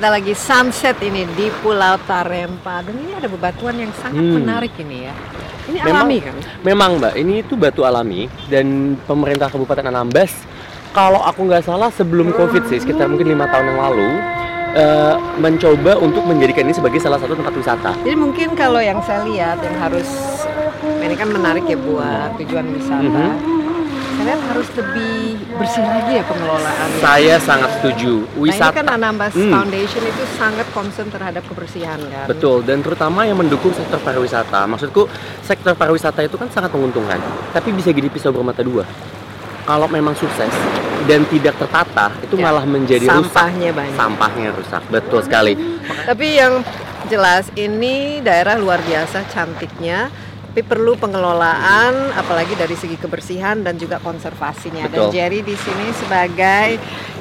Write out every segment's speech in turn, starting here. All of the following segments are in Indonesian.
Kita lagi sunset ini di Pulau Tarempa dan ini ada bebatuan yang sangat Hmm. menarik ini ya. Ini Memang- alami kan? Memang Mbak, ini itu batu alami dan pemerintah Kabupaten Anambas kalau aku nggak salah sebelum Covid sih sekitar mungkin lima tahun yang lalu eh, mencoba untuk menjadikan ini sebagai salah satu tempat wisata. Jadi mungkin kalau yang saya lihat yang harus ini kan menarik ya buat tujuan wisata. Mhm. Saya lihat harus lebih bersih lagi ya pengelolaannya. Saya sangat setuju. Nah, Wisata ini kan Anambas Hmm. Foundation itu sangat concern terhadap kebersihan kan. Betul, dan terutama yang mendukung sektor pariwisata. Maksudku, sektor pariwisata itu kan sangat menguntungkan, tapi bisa jadi pisau bermata dua. Kalau memang sukses dan tidak tertata, itu Ya, malah menjadi rusak. Sampahnya banyak. Sampahnya rusak, betul sekali. Tapi yang jelas ini daerah luar biasa cantiknya, tapi perlu pengelolaan apalagi dari segi kebersihan dan juga konservasinya. Dan Betul. Jerry di sini sebagai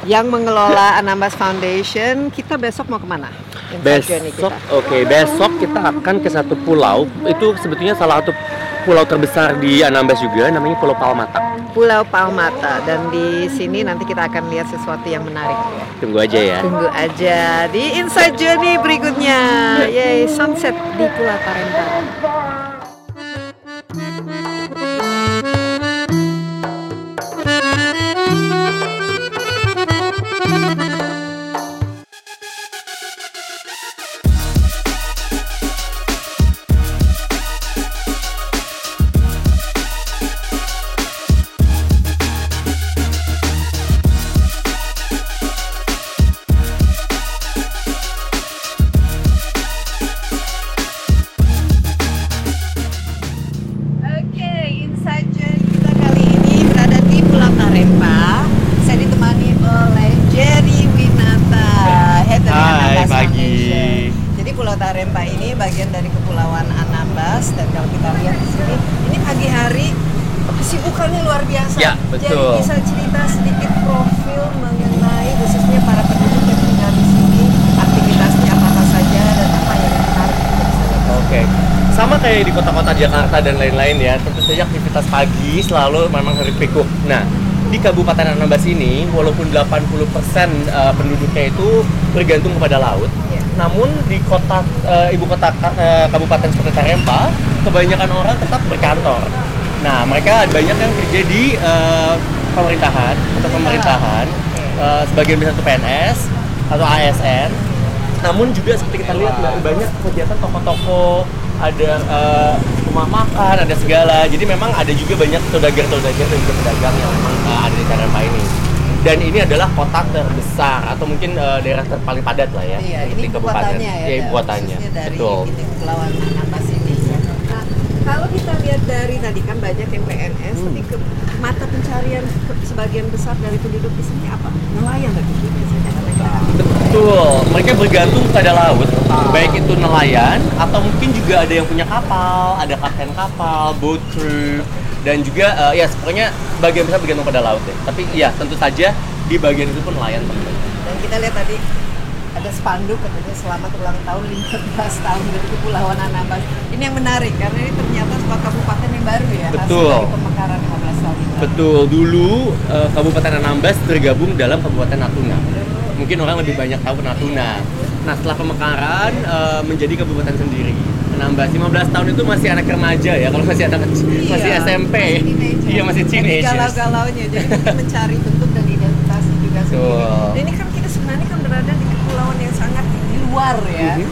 yang mengelola Anambas Foundation, kita besok mau ke mana? Besok, oke, besok kita akan ke satu pulau. Itu sebetulnya salah satu pulau terbesar di Anambas juga, namanya Pulau Palmata. Pulau Palmata dan di sini nanti kita akan lihat sesuatu yang menarik. Tunggu aja ya. Tunggu aja di Inside Journey berikutnya. Yay, sunset di Pulau Tarempa. Betul. Jadi bisa cerita sedikit profil mengenai khususnya para penduduk yang tinggal di sini, aktivitasnya apa saja dan apa yang menarik. Oke, sama kayak di kota-kota Jakarta dan lain-lain ya, tentu saja aktivitas pagi selalu memang harus pikuk. Nah, di Kabupaten Anambas ini, walaupun 80% eh, penduduknya itu bergantung kepada laut, Iya. namun di kota eh, ibu kota eh, kabupaten seperti Tarempa, kebanyakan orang tetap berkantor. Nah, mereka banyak yang kerja di eh, pemerintahan atau pemerintahan, eh, sebagian besar itu PNS atau ASN, namun juga seperti kita lihat banyak kegiatan toko-toko ada eh, rumah makan ada segala. Jadi memang ada juga banyak saudagar-saudagar dan juga pedagang yang memang eh, ada di Tarempa ini. Dan ini adalah kota terbesar atau mungkin eh, daerah ter paling padat lah ya Iya, ini di ibu kabupaten. ya. ya ibu kotanya. Betul. ini, Anambas ini. Kalau kita lihat dari tadi kan banyak yang PNS, Hmm. tapi ke mata pencarian ke- sebagian besar dari penduduk di sini apa? Nelayan tadi biasanya kan. Betul, mereka bergantung pada laut, Ah. baik itu nelayan atau mungkin juga ada yang punya kapal, ada kapten kapal, boat crew, dan juga eh, ya pokoknya bagian besar bergantung pada laut ya. Tapi ya tentu saja di bagian itu pun nelayan. Dan kita lihat tadi ada spanduk katanya selamat ulang tahun 15 tahun dari Kepulauan Anambas. Ini yang menarik karena ini ternyata sebuah kabupaten yang baru ya, hasil Betul. dari pemekaran 15 tahun. Betul, dulu eh, Kabupaten Anambas tergabung dalam Kabupaten Natuna. Mungkin orang lebih banyak tahu Natuna. Nah setelah pemekaran eh, menjadi kabupaten sendiri. Anambas 15 tahun itu masih anak remaja ya, kalau masih anak masih Iya, SMP. masih teenager. Iya masih Lagi teenagers. Galau-galaunya, jadi mencari bentuk dan identitasnya juga sendiri. Dan ini kan kita sebenarnya kan berada di kepulauan yang sangat di luar ya, Mhm.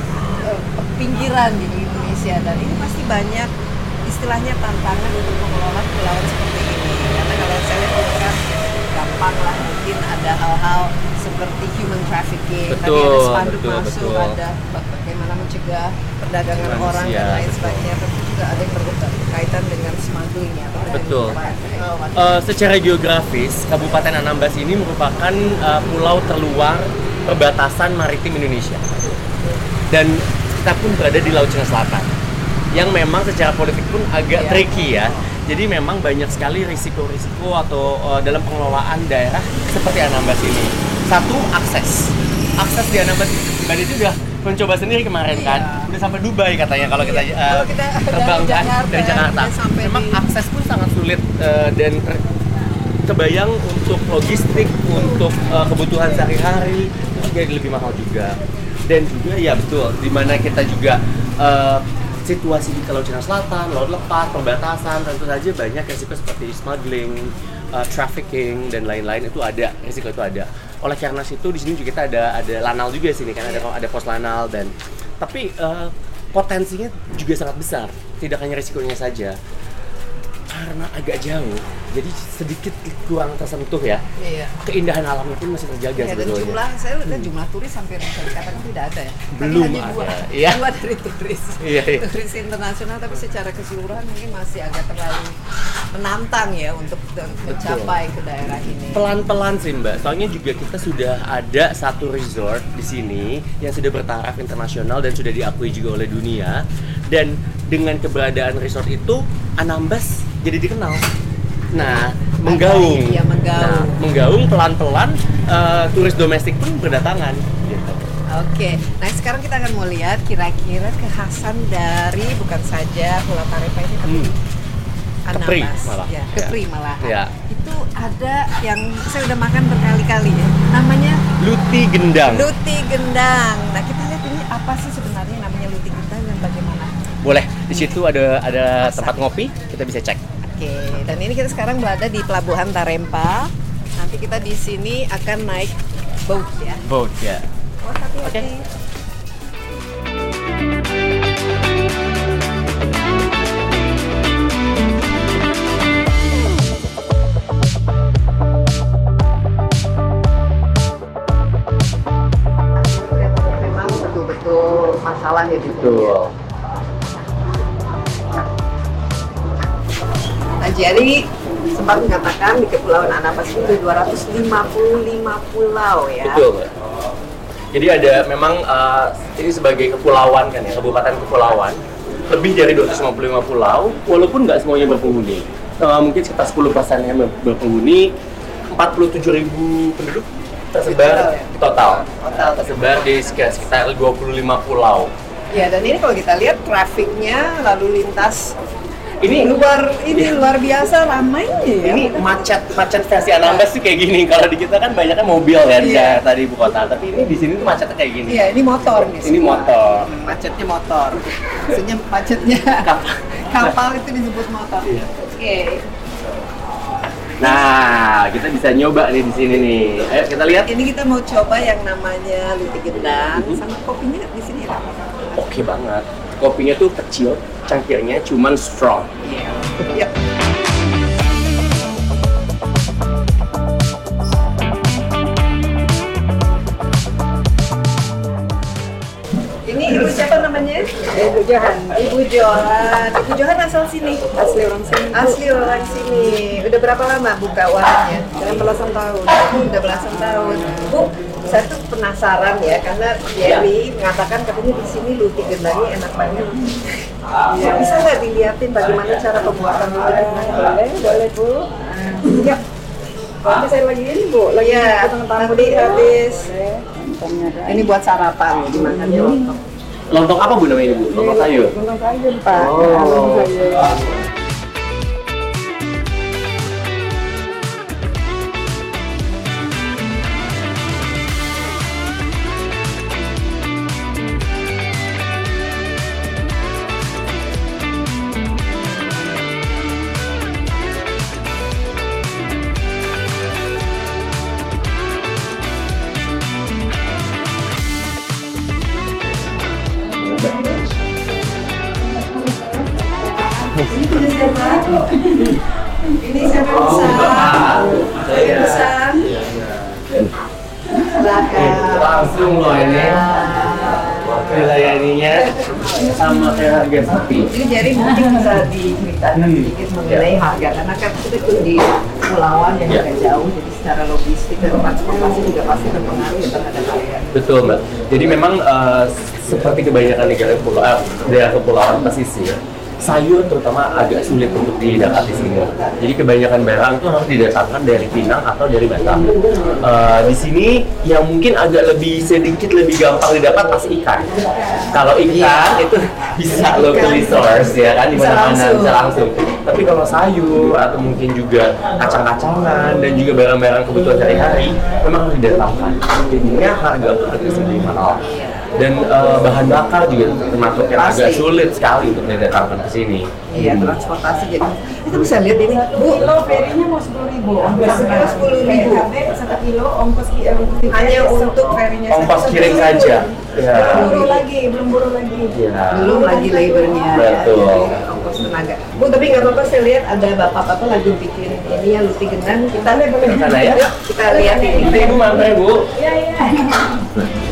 eh, pinggiran di Indonesia dan ini pasti banyak istilahnya tantangan untuk mengelola kepulauan seperti ini. Karena kalau saya lihat kan gampang lah mungkin ada hal-hal seperti human trafficking, tadi ada Betul, spanduk betul, masuk, betul. ada bagaimana mencegah perdagangan Manusia, orang dan lain betul. sebagainya, tentu juga ada yang berkaitan dengan smuggling ya. Betul. Eh, secara geografis, Kabupaten Anambas ini merupakan eh, pulau terluar perbatasan maritim Indonesia. Dan kita pun berada di Laut Cina Selatan. Yang memang secara politik pun agak Iya. tricky ya. Jadi memang banyak sekali risiko-risiko atau eh, dalam pengelolaan daerah seperti Anambas ini. Satu, akses. Akses di Anambas, Mbak Desi udah mencoba sendiri kemarin kan. Iya. Udah sampai Dubai katanya kalau kita Kalau kita dari terbang kan Jakarta, dari Jakarta. Memang di- akses pun sangat sulit eh, dan ter- kebayang untuk logistik, untuk uh, kebutuhan sehari-hari itu jadi lebih mahal juga. Dan juga ya betul, di mana kita juga uh, situasi di Laut Cina Selatan, Laut Lepas, perbatasan, tentu saja banyak resiko seperti smuggling, uh, trafficking dan lain-lain itu ada risiko itu ada. Oleh karena itu di sini juga kita ada ada lanal juga sini kan ada ada pos lanal dan tapi uh, potensinya juga sangat besar. Tidak hanya risikonya saja karena agak jauh jadi sedikit kurang tersentuh ya Iya. keindahan alamnya pun masih terjaga Ya, dan sebetulnya jumlah saya lihat jumlah turis hampir dikatakan tidak ada ya. Tapi Belum ada. Dua, Iya. dua dari turis. Iya, iya. Turis internasional tapi secara keseluruhan mungkin masih agak terlalu menantang ya untuk mencapai ke daerah ini. pelan-pelan sih mbak soalnya juga kita sudah ada satu resort di sini yang sudah bertaraf internasional dan sudah diakui juga oleh dunia dan dengan keberadaan resort itu Anambas jadi dikenal nah menggaung Iya, menggaung. Nah, menggaung pelan-pelan eh, turis domestik pun berdatangan gitu Oke, nah sekarang kita akan mau lihat kira-kira kekhasan dari bukan saja Pulau Tarepa ini tapi Hmm. Kepri Anambas. malah. Ya, Ya. Kepri malah. Ya. Itu ada yang saya udah makan berkali-kali ya. Namanya Luti Gendang luti gendang. Nah kita lihat ini apa sih sebenarnya namanya luti gendang dan bagaimana? boleh di situ ada ada tempat ngopi kita bisa cek Oke, dan ini kita sekarang berada di Pelabuhan Tarempa. Nanti kita di sini akan naik boat ya. boat ya Oh. Oke. Memang betul-betul masalah ya di sini. betul Jadi sempat mengatakan di Kepulauan Anambas itu ada 255 pulau ya. Betul, Mbak. Jadi ada memang uh, ini sebagai kepulauan kan ya, kabupaten kepulauan. Lebih dari 255 pulau, walaupun nggak semuanya berpenghuni. Uh, mungkin sekitar 10 persennya ber- berpenghuni, 47 ribu penduduk tersebar Di total ya? total. Total. Tersebar di sekitar, sekitar 25 pulau. Ya, dan ini kalau kita lihat trafiknya lalu lintas Ini luar ini luar biasa ramainya ya. ini macet macet versi Anambas sih kayak gini. Kalau di kita kan banyak kan mobil ya Iya. Jakarta di ibu kota, tapi ini di sini tuh macetnya kayak gini. Iya, ini motor nih. Ini motor. Hmm, Macetnya motor. Maksudnya macetnya Kapal. kapal itu disebut motor. Iya. Oke. Nah, kita bisa nyoba nih di sini nih. Ayo kita lihat. Ini kita mau coba yang namanya luti gendang Mhm. sama kopinya di sini ya. Oke banget. Kopinya tuh kecil, cangkirnya cuman strong. Iya. ibu siapa namanya? Ibu Johan, Ibu Johan. Ibu Johan asal sini. asli orang sini. Asli orang sini. Udah berapa lama buka warungnya? Dalam belasan tahun. Udah belasan tahun. Bu, saya tuh penasaran ya karena Jerry mengatakan katanya di sini luti gendangnya enak banget. Ya, bisa nggak dilihatin bagaimana cara pembuatan luti gendang? Boleh, boleh bu. Ya, Tapi saya lagi ini bu, lagi ya nanti habis. Ini buat sarapan dimakannya lontong. Lontong apa bu namanya bu? Lontong sayur. Lontong sayur pak. Oh. Lontong sayur. Harga sapi. Ini jadi mungkin bisa diceritakan Hmm. sedikit mengenai harga karena kan kita tuh di pulauan yang Ya. agak jauh jadi secara logistik dan transportasi juga pasti berpengaruh ya terhadap harga. Betul mbak. Jadi memang eh, seperti kebanyakan negara pulau, eh, daerah kepulauan pesisir sayur terutama agak sulit untuk didapat di sini. Jadi kebanyakan barang itu harus didatangkan dari Pinang atau dari Batam. Eh, di sini yang mungkin agak lebih sedikit lebih gampang didapat pasti ikan. Kalau ikan itu bisa locally source ya kan di mana-mana langsung. bisa langsung. Tapi kalau sayur atau mungkin juga kacang-kacangan dan juga barang-barang kebutuhan sehari-hari memang harus didatangkan. Jadinya harga agak sedikit mahal. Dan eh, bahan bakar juga termasuk yang agak sulit sekali untuk didatangkan ke sini. Iya, transportasi jadi. Kita bisa lihat ini, Bu. Kilo ferinya mau sepuluh ribu. Ongkos kilo 10.000. PHB satu kilo ongkos ki- eh, Hanya untuk ferinya Ongkos saja. kirim saja. Ya. Belum buru lagi, belum buru lagi. Ya. belum lagi labornya Betul. ya, ongkos tenaga bu tapi nggak apa-apa saya lihat ada bapak-bapak lagi bikin ini ya luti genang kita lihat boleh ya. Yuk, kita lihat ini ibu mampir bu. Iya, iya.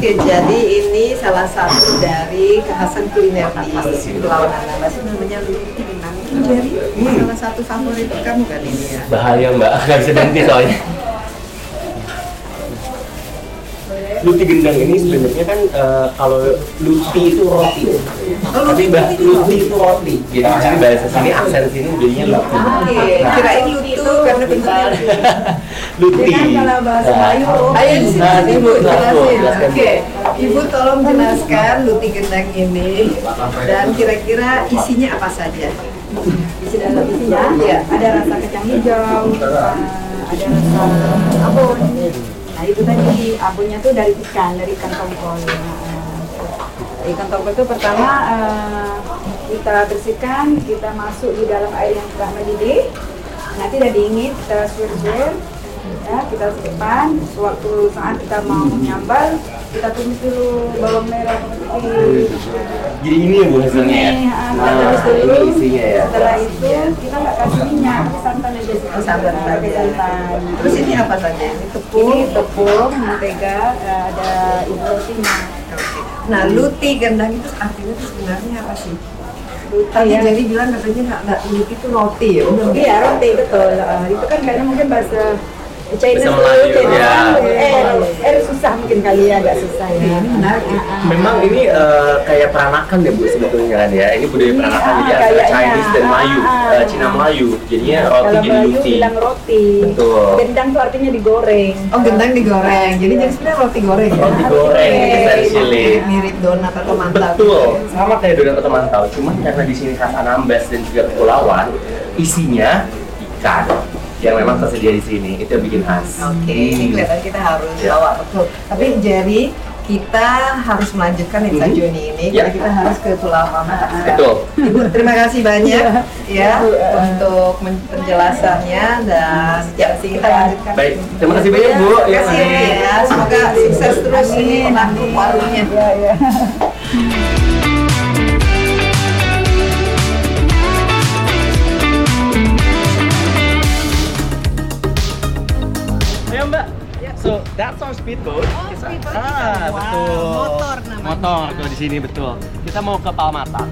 Oke, jadi ini salah satu dari kekhasan kuliner di Pulau Anambas namanya luti genang. Jadi salah satu favorit kamu kan ini ya. Bahaya mbak, nggak bisa berhenti soalnya. Luti gendang ini sebenarnya kan eh, kalau luti itu roti, tapi bah luti itu roti. Jadi di sini bahasa sini aksen sini jadinya luti. Oke, kirain lutu karena bentuknya Luti. Dengan kalau bahasa Nah, Melayu, roti. Ayo di sini Nah, Ibu Ibu, jelasin. jelaskan. Oke, Ibu tolong jelaskan luti gendang ini dan kira-kira isinya apa saja? Isi dalam isinya Iya. ada rasa kacang hijau, ada rasa abon. Nah itu tadi abonnya tuh dari ikan, dari ikan tongkol. Nah, ikan tongkol itu pertama eh, kita bersihkan, kita masuk di dalam air yang telah mendidih. Nanti udah dingin, kita suir-suir. Ya, kita simpan. Sewaktu saat kita mau menyambal, kita tumis dulu bawang merah putih. Jadi ini ya bu hasilnya ya. Ah, Nah, tumis dulu. ini isinya ya. Setelah itu kita nggak kasih minyak, santan aja sih. Oh, santan pakai santan. Terus ini apa saja? Ini tepung. Ini tepung, mentega, eh, ada ibu rotinya. Oke. Nah, luti gendang itu artinya itu sebenarnya apa sih? Tadi ya. jadi bilang katanya nggak nggak itu roti ya. Iya roti betul. Eh, itu kan kayaknya mungkin bahasa Chinese Melayu, ya. kan, eh, eh susah mungkin kali ya, agak susah ya. Ini menarik ya. Ah, ah. Memang ini eh, kayak peranakan deh bu sebetulnya kan ya. Ini budaya peranakan jadi antara kayaknya. Chinese dan Melayu, Ah, ah. Eh, Cina Melayu. Jadinya roti Kalau jadi Melayu luti. bilang roti. Betul. Gendang tuh artinya digoreng. Oh, gendang digoreng. Jadi jadi sebenarnya roti goreng. ya? Roti goreng, essentially. Mirip donat atau mantap. Betul, sama kayak donat atau mantau. Cuman karena di sini khas Anambas dan juga kepulauan, isinya ikan yang memang tersedia di sini. Itu yang bikin khas. Oke, ini kelihatan kita harus Ya. bawa betul. Tapi Jerry, kita harus melanjutkan Itza Mhm. Journey ini. Ya. Kita, kita harus ke Pulau Mamat. Betul. Ibu, terima kasih banyak ya Ibu, eh, untuk penjelasannya dan ya, kita lanjutkan. Baik, terima kasih banyak Bu. Terima kasih Ya, ya. Semoga sukses terus ini menantu warungnya. Ya, ya. So that's our speedboat. Oh, speedboat ah, kita. Wow, betul. motor namanya. Motor kalau di sini betul. Kita mau ke Palmata.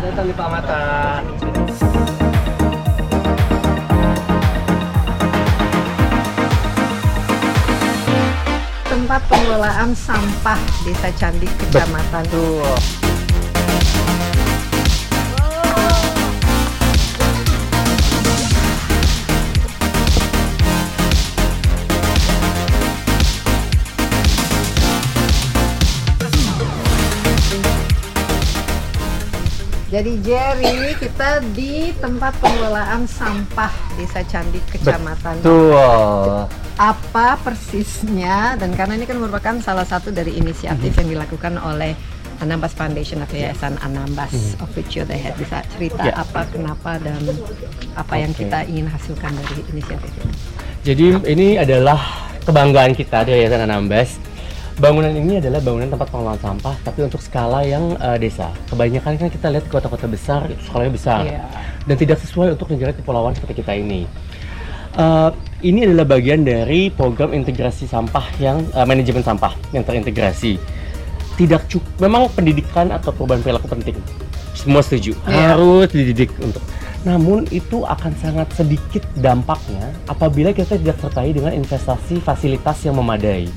Datang di Palmata. Tempat pengelolaan sampah Desa Candik, Kecamatan Betul. Jadi Jerry, kita di tempat pengelolaan sampah Desa Candik, Kecamatan. Betul. Apa persisnya? Dan karena ini kan merupakan salah satu dari inisiatif yang dilakukan oleh Anambas Foundation atau Yayasan Anambas of which you're the head. Bisa cerita Ya. apa, kenapa, dan apa yang Oke. kita ingin hasilkan dari inisiatif ini? Jadi ini adalah kebanggaan kita di Yayasan Anambas. bangunan ini adalah bangunan tempat pengelolaan sampah, tapi untuk skala yang uh, desa. Kebanyakan kan kita lihat kota-kota besar, skalanya besar, Iya. dan tidak sesuai untuk negara kepulauan seperti kita ini. Uh, ini adalah bagian dari program integrasi sampah yang uh, manajemen sampah yang terintegrasi. Tidak cukup, memang pendidikan atau perubahan perilaku penting. Semua setuju, Iya. harus dididik untuk. Namun itu akan sangat sedikit dampaknya apabila kita tidak sertai dengan investasi fasilitas yang memadai.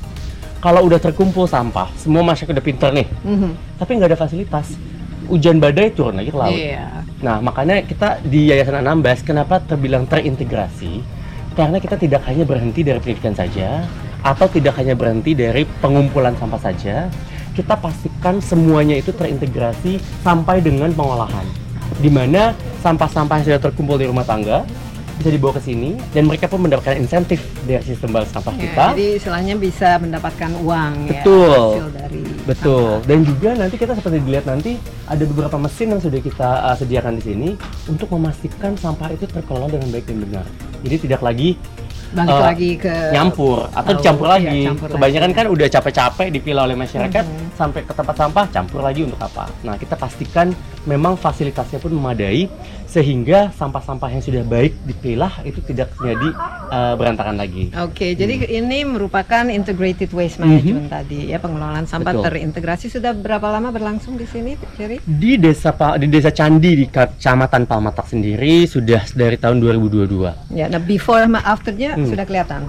Kalau udah terkumpul sampah, semua masyarakat udah pinter nih, Mhm. tapi nggak ada fasilitas. Hujan badai turun lagi ke laut. Iya. Nah, makanya kita di Yayasan Anambas kenapa terbilang terintegrasi? Karena kita tidak hanya berhenti dari pendidikan saja, atau tidak hanya berhenti dari pengumpulan sampah saja, kita pastikan semuanya itu terintegrasi sampai dengan pengolahan. Di mana sampah-sampah yang sudah terkumpul di rumah tangga bisa dibawa ke sini dan mereka pun mendapatkan insentif dari sistem balas sampah Ya, kita. jadi istilahnya bisa mendapatkan uang Betul. ya hasil dari Betul. Dan juga nanti kita seperti dilihat nanti ada beberapa mesin yang sudah kita uh, sediakan di sini untuk memastikan sampah itu terkelola dengan baik dan benar. Jadi tidak lagi balik eh, lagi ke nyampur atau iya, lagi. campur Kebanyakan lagi. kan udah capek-capek dipilah oleh masyarakat Mhm. sampai ke tempat sampah campur lagi untuk apa? Nah, kita pastikan memang fasilitasnya pun memadai sehingga sampah-sampah yang sudah baik dipilah itu tidak jadi uh, berantakan lagi. Oke, jadi Hmm. ini merupakan integrated waste management tadi ya pengelolaan sampah. Betul. terintegrasi sudah berapa lama berlangsung di sini, Jerry? Di desa Pa- di desa Candi di Kecamatan Palmatak sendiri sudah dari tahun 2022. Ya, nah before sama afternya Hmm. sudah kelihatan.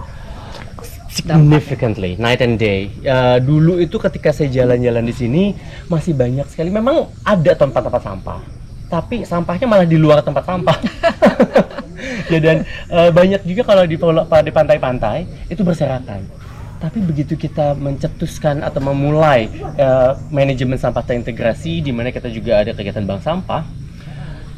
significantly night and day. Uh, dulu itu ketika saya jalan-jalan di sini masih banyak sekali. Memang ada tempat-tempat sampah, tapi sampahnya malah di luar tempat sampah. ya dan uh, banyak juga kalau di di pantai-pantai itu berserakan. Tapi begitu kita mencetuskan atau memulai uh, manajemen sampah terintegrasi, di mana kita juga ada kegiatan bank sampah,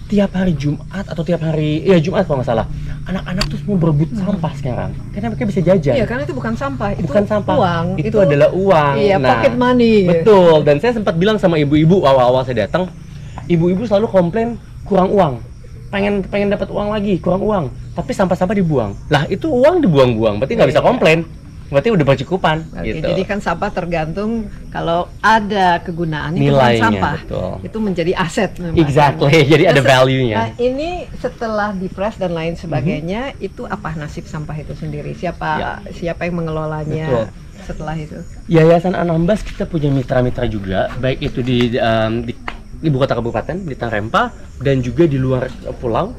tiap hari Jumat atau tiap hari ya Jumat kalau nggak salah anak-anak tuh semua berebut sampah sekarang. Karena mereka bisa jajan. Iya, karena itu bukan sampah, itu bukan sampah. uang, itu, adalah uang. Iya, Nah, pocket money. betul. Dan saya sempat bilang sama ibu-ibu awal-awal saya datang ibu-ibu selalu komplain kurang uang. Pengen pengen dapat uang lagi kurang uang. Tapi sampah-sampah dibuang. Lah itu uang dibuang-buang berarti nggak bisa Iya. komplain berarti udah bercukupan gitu jadi kan sampah tergantung kalau ada kegunaan itu bukan Nilainya, sampah. betul. Itu menjadi aset memang. exactly jadi ada Nah, value-nya Nah, ini setelah dipres dan lain sebagainya, itu apa nasib sampah itu sendiri? Siapa Ya. siapa yang mengelolanya Betul. setelah itu? Yayasan Anambas kita punya mitra-mitra juga, baik itu di, um, di ibu kota kabupaten di Tarempa dan juga di luar pulau,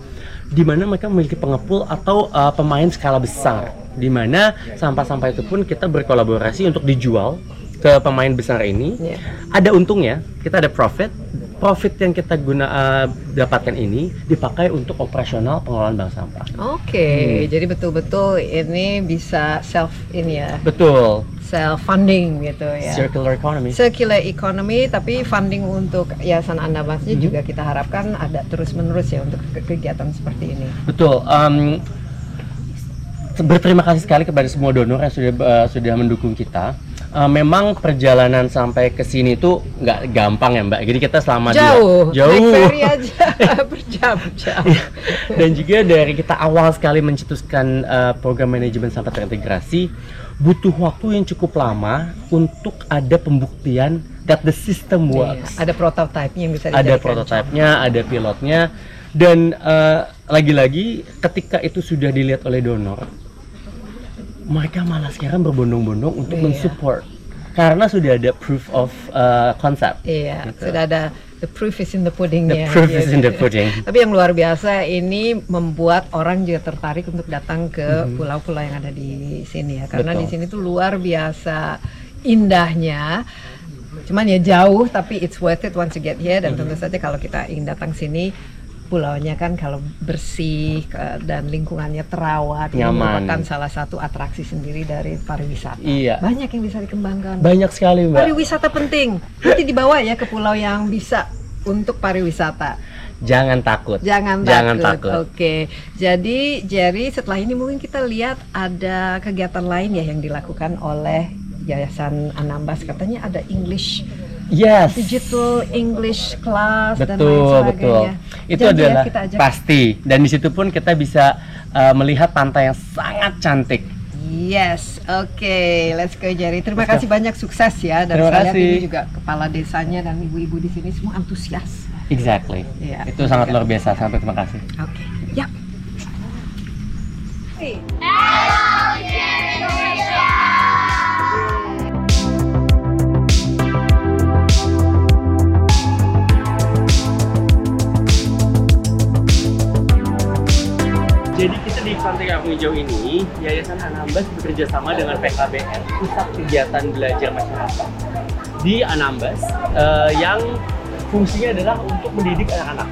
di mana mereka memiliki pengepul atau uh, pemain skala besar, di mana sampah-sampah itu pun kita berkolaborasi untuk dijual ke pemain besar ini. Iya. Ada untungnya, kita ada profit. Profit yang kita guna uh, dapatkan ini dipakai untuk operasional pengelolaan bank sampah. Oke, Hmm. jadi betul-betul ini bisa self ini ya, Betul, self funding gitu ya. circular economy. Circular economy, tapi funding untuk Yayasan Andabasnya Mhm. juga kita harapkan ada terus-menerus ya untuk ke- kegiatan seperti ini. Betul. em, berterima kasih sekali kepada semua donor yang sudah eh, sudah mendukung kita. Eh, memang perjalanan sampai ke sini tuh nggak gampang ya Mbak. Jadi kita selama dua- Jauh, jauh. naik ferry aja berjam-jam. Dan juga dari kita awal sekali mencetuskan eh, program manajemen sampah terintegrasi, butuh waktu yang cukup lama untuk ada pembuktian that the system works. Iya, ada prototipenya yang bisa ada prototipenya, ada pilotnya, dan eh, lagi-lagi ketika itu sudah dilihat oleh donor, mereka malah sekarang berbondong-bondong untuk Iya. mensupport karena sudah ada proof of eh, concept. Iya, Gitu. sudah ada the proof is in the pudding The ya. proof is gitu. in the pudding. Tapi yang luar biasa ini membuat orang juga tertarik untuk datang ke pulau-pulau yang ada di sini ya. Karena Mhm. Betul. di sini tuh luar biasa indahnya. Cuman ya jauh tapi it's worth it once you get here dan Mhm. tentu saja kalau kita ingin datang sini pulaunya kan kalau bersih dan lingkungannya terawat Nyaman. merupakan salah satu atraksi sendiri dari pariwisata. Iya. Banyak yang bisa dikembangkan. Banyak sekali mbak. Pariwisata penting. Nanti dibawa ya ke pulau yang bisa untuk pariwisata. Jangan takut. Jangan, Jangan takut. takut. Oke. Jadi Jerry setelah ini mungkin kita lihat ada kegiatan lain ya yang dilakukan oleh Yayasan Anambas katanya ada English Yes. digital English class dan lain Betul, betul. Itu Janji ya, adalah kita ajak. pasti. Dan di situ pun kita bisa uh, melihat pantai yang sangat cantik. Yes, oke, let's go Jerry. Terima kasih banyak sukses ya dan Terima saya lihat kasih. ini juga kepala desanya dan ibu-ibu di sini semua antusias. Exactly. Iya. Itu sangat luar biasa. Sampai terima kasih. Oke, ya. Jadi kita di Pantai Kampung Hijau ini, Yayasan Anambas bekerja sama dengan PKBN, Pusat Kegiatan Belajar Masyarakat di Anambas, eh, yang fungsinya adalah untuk mendidik anak-anak.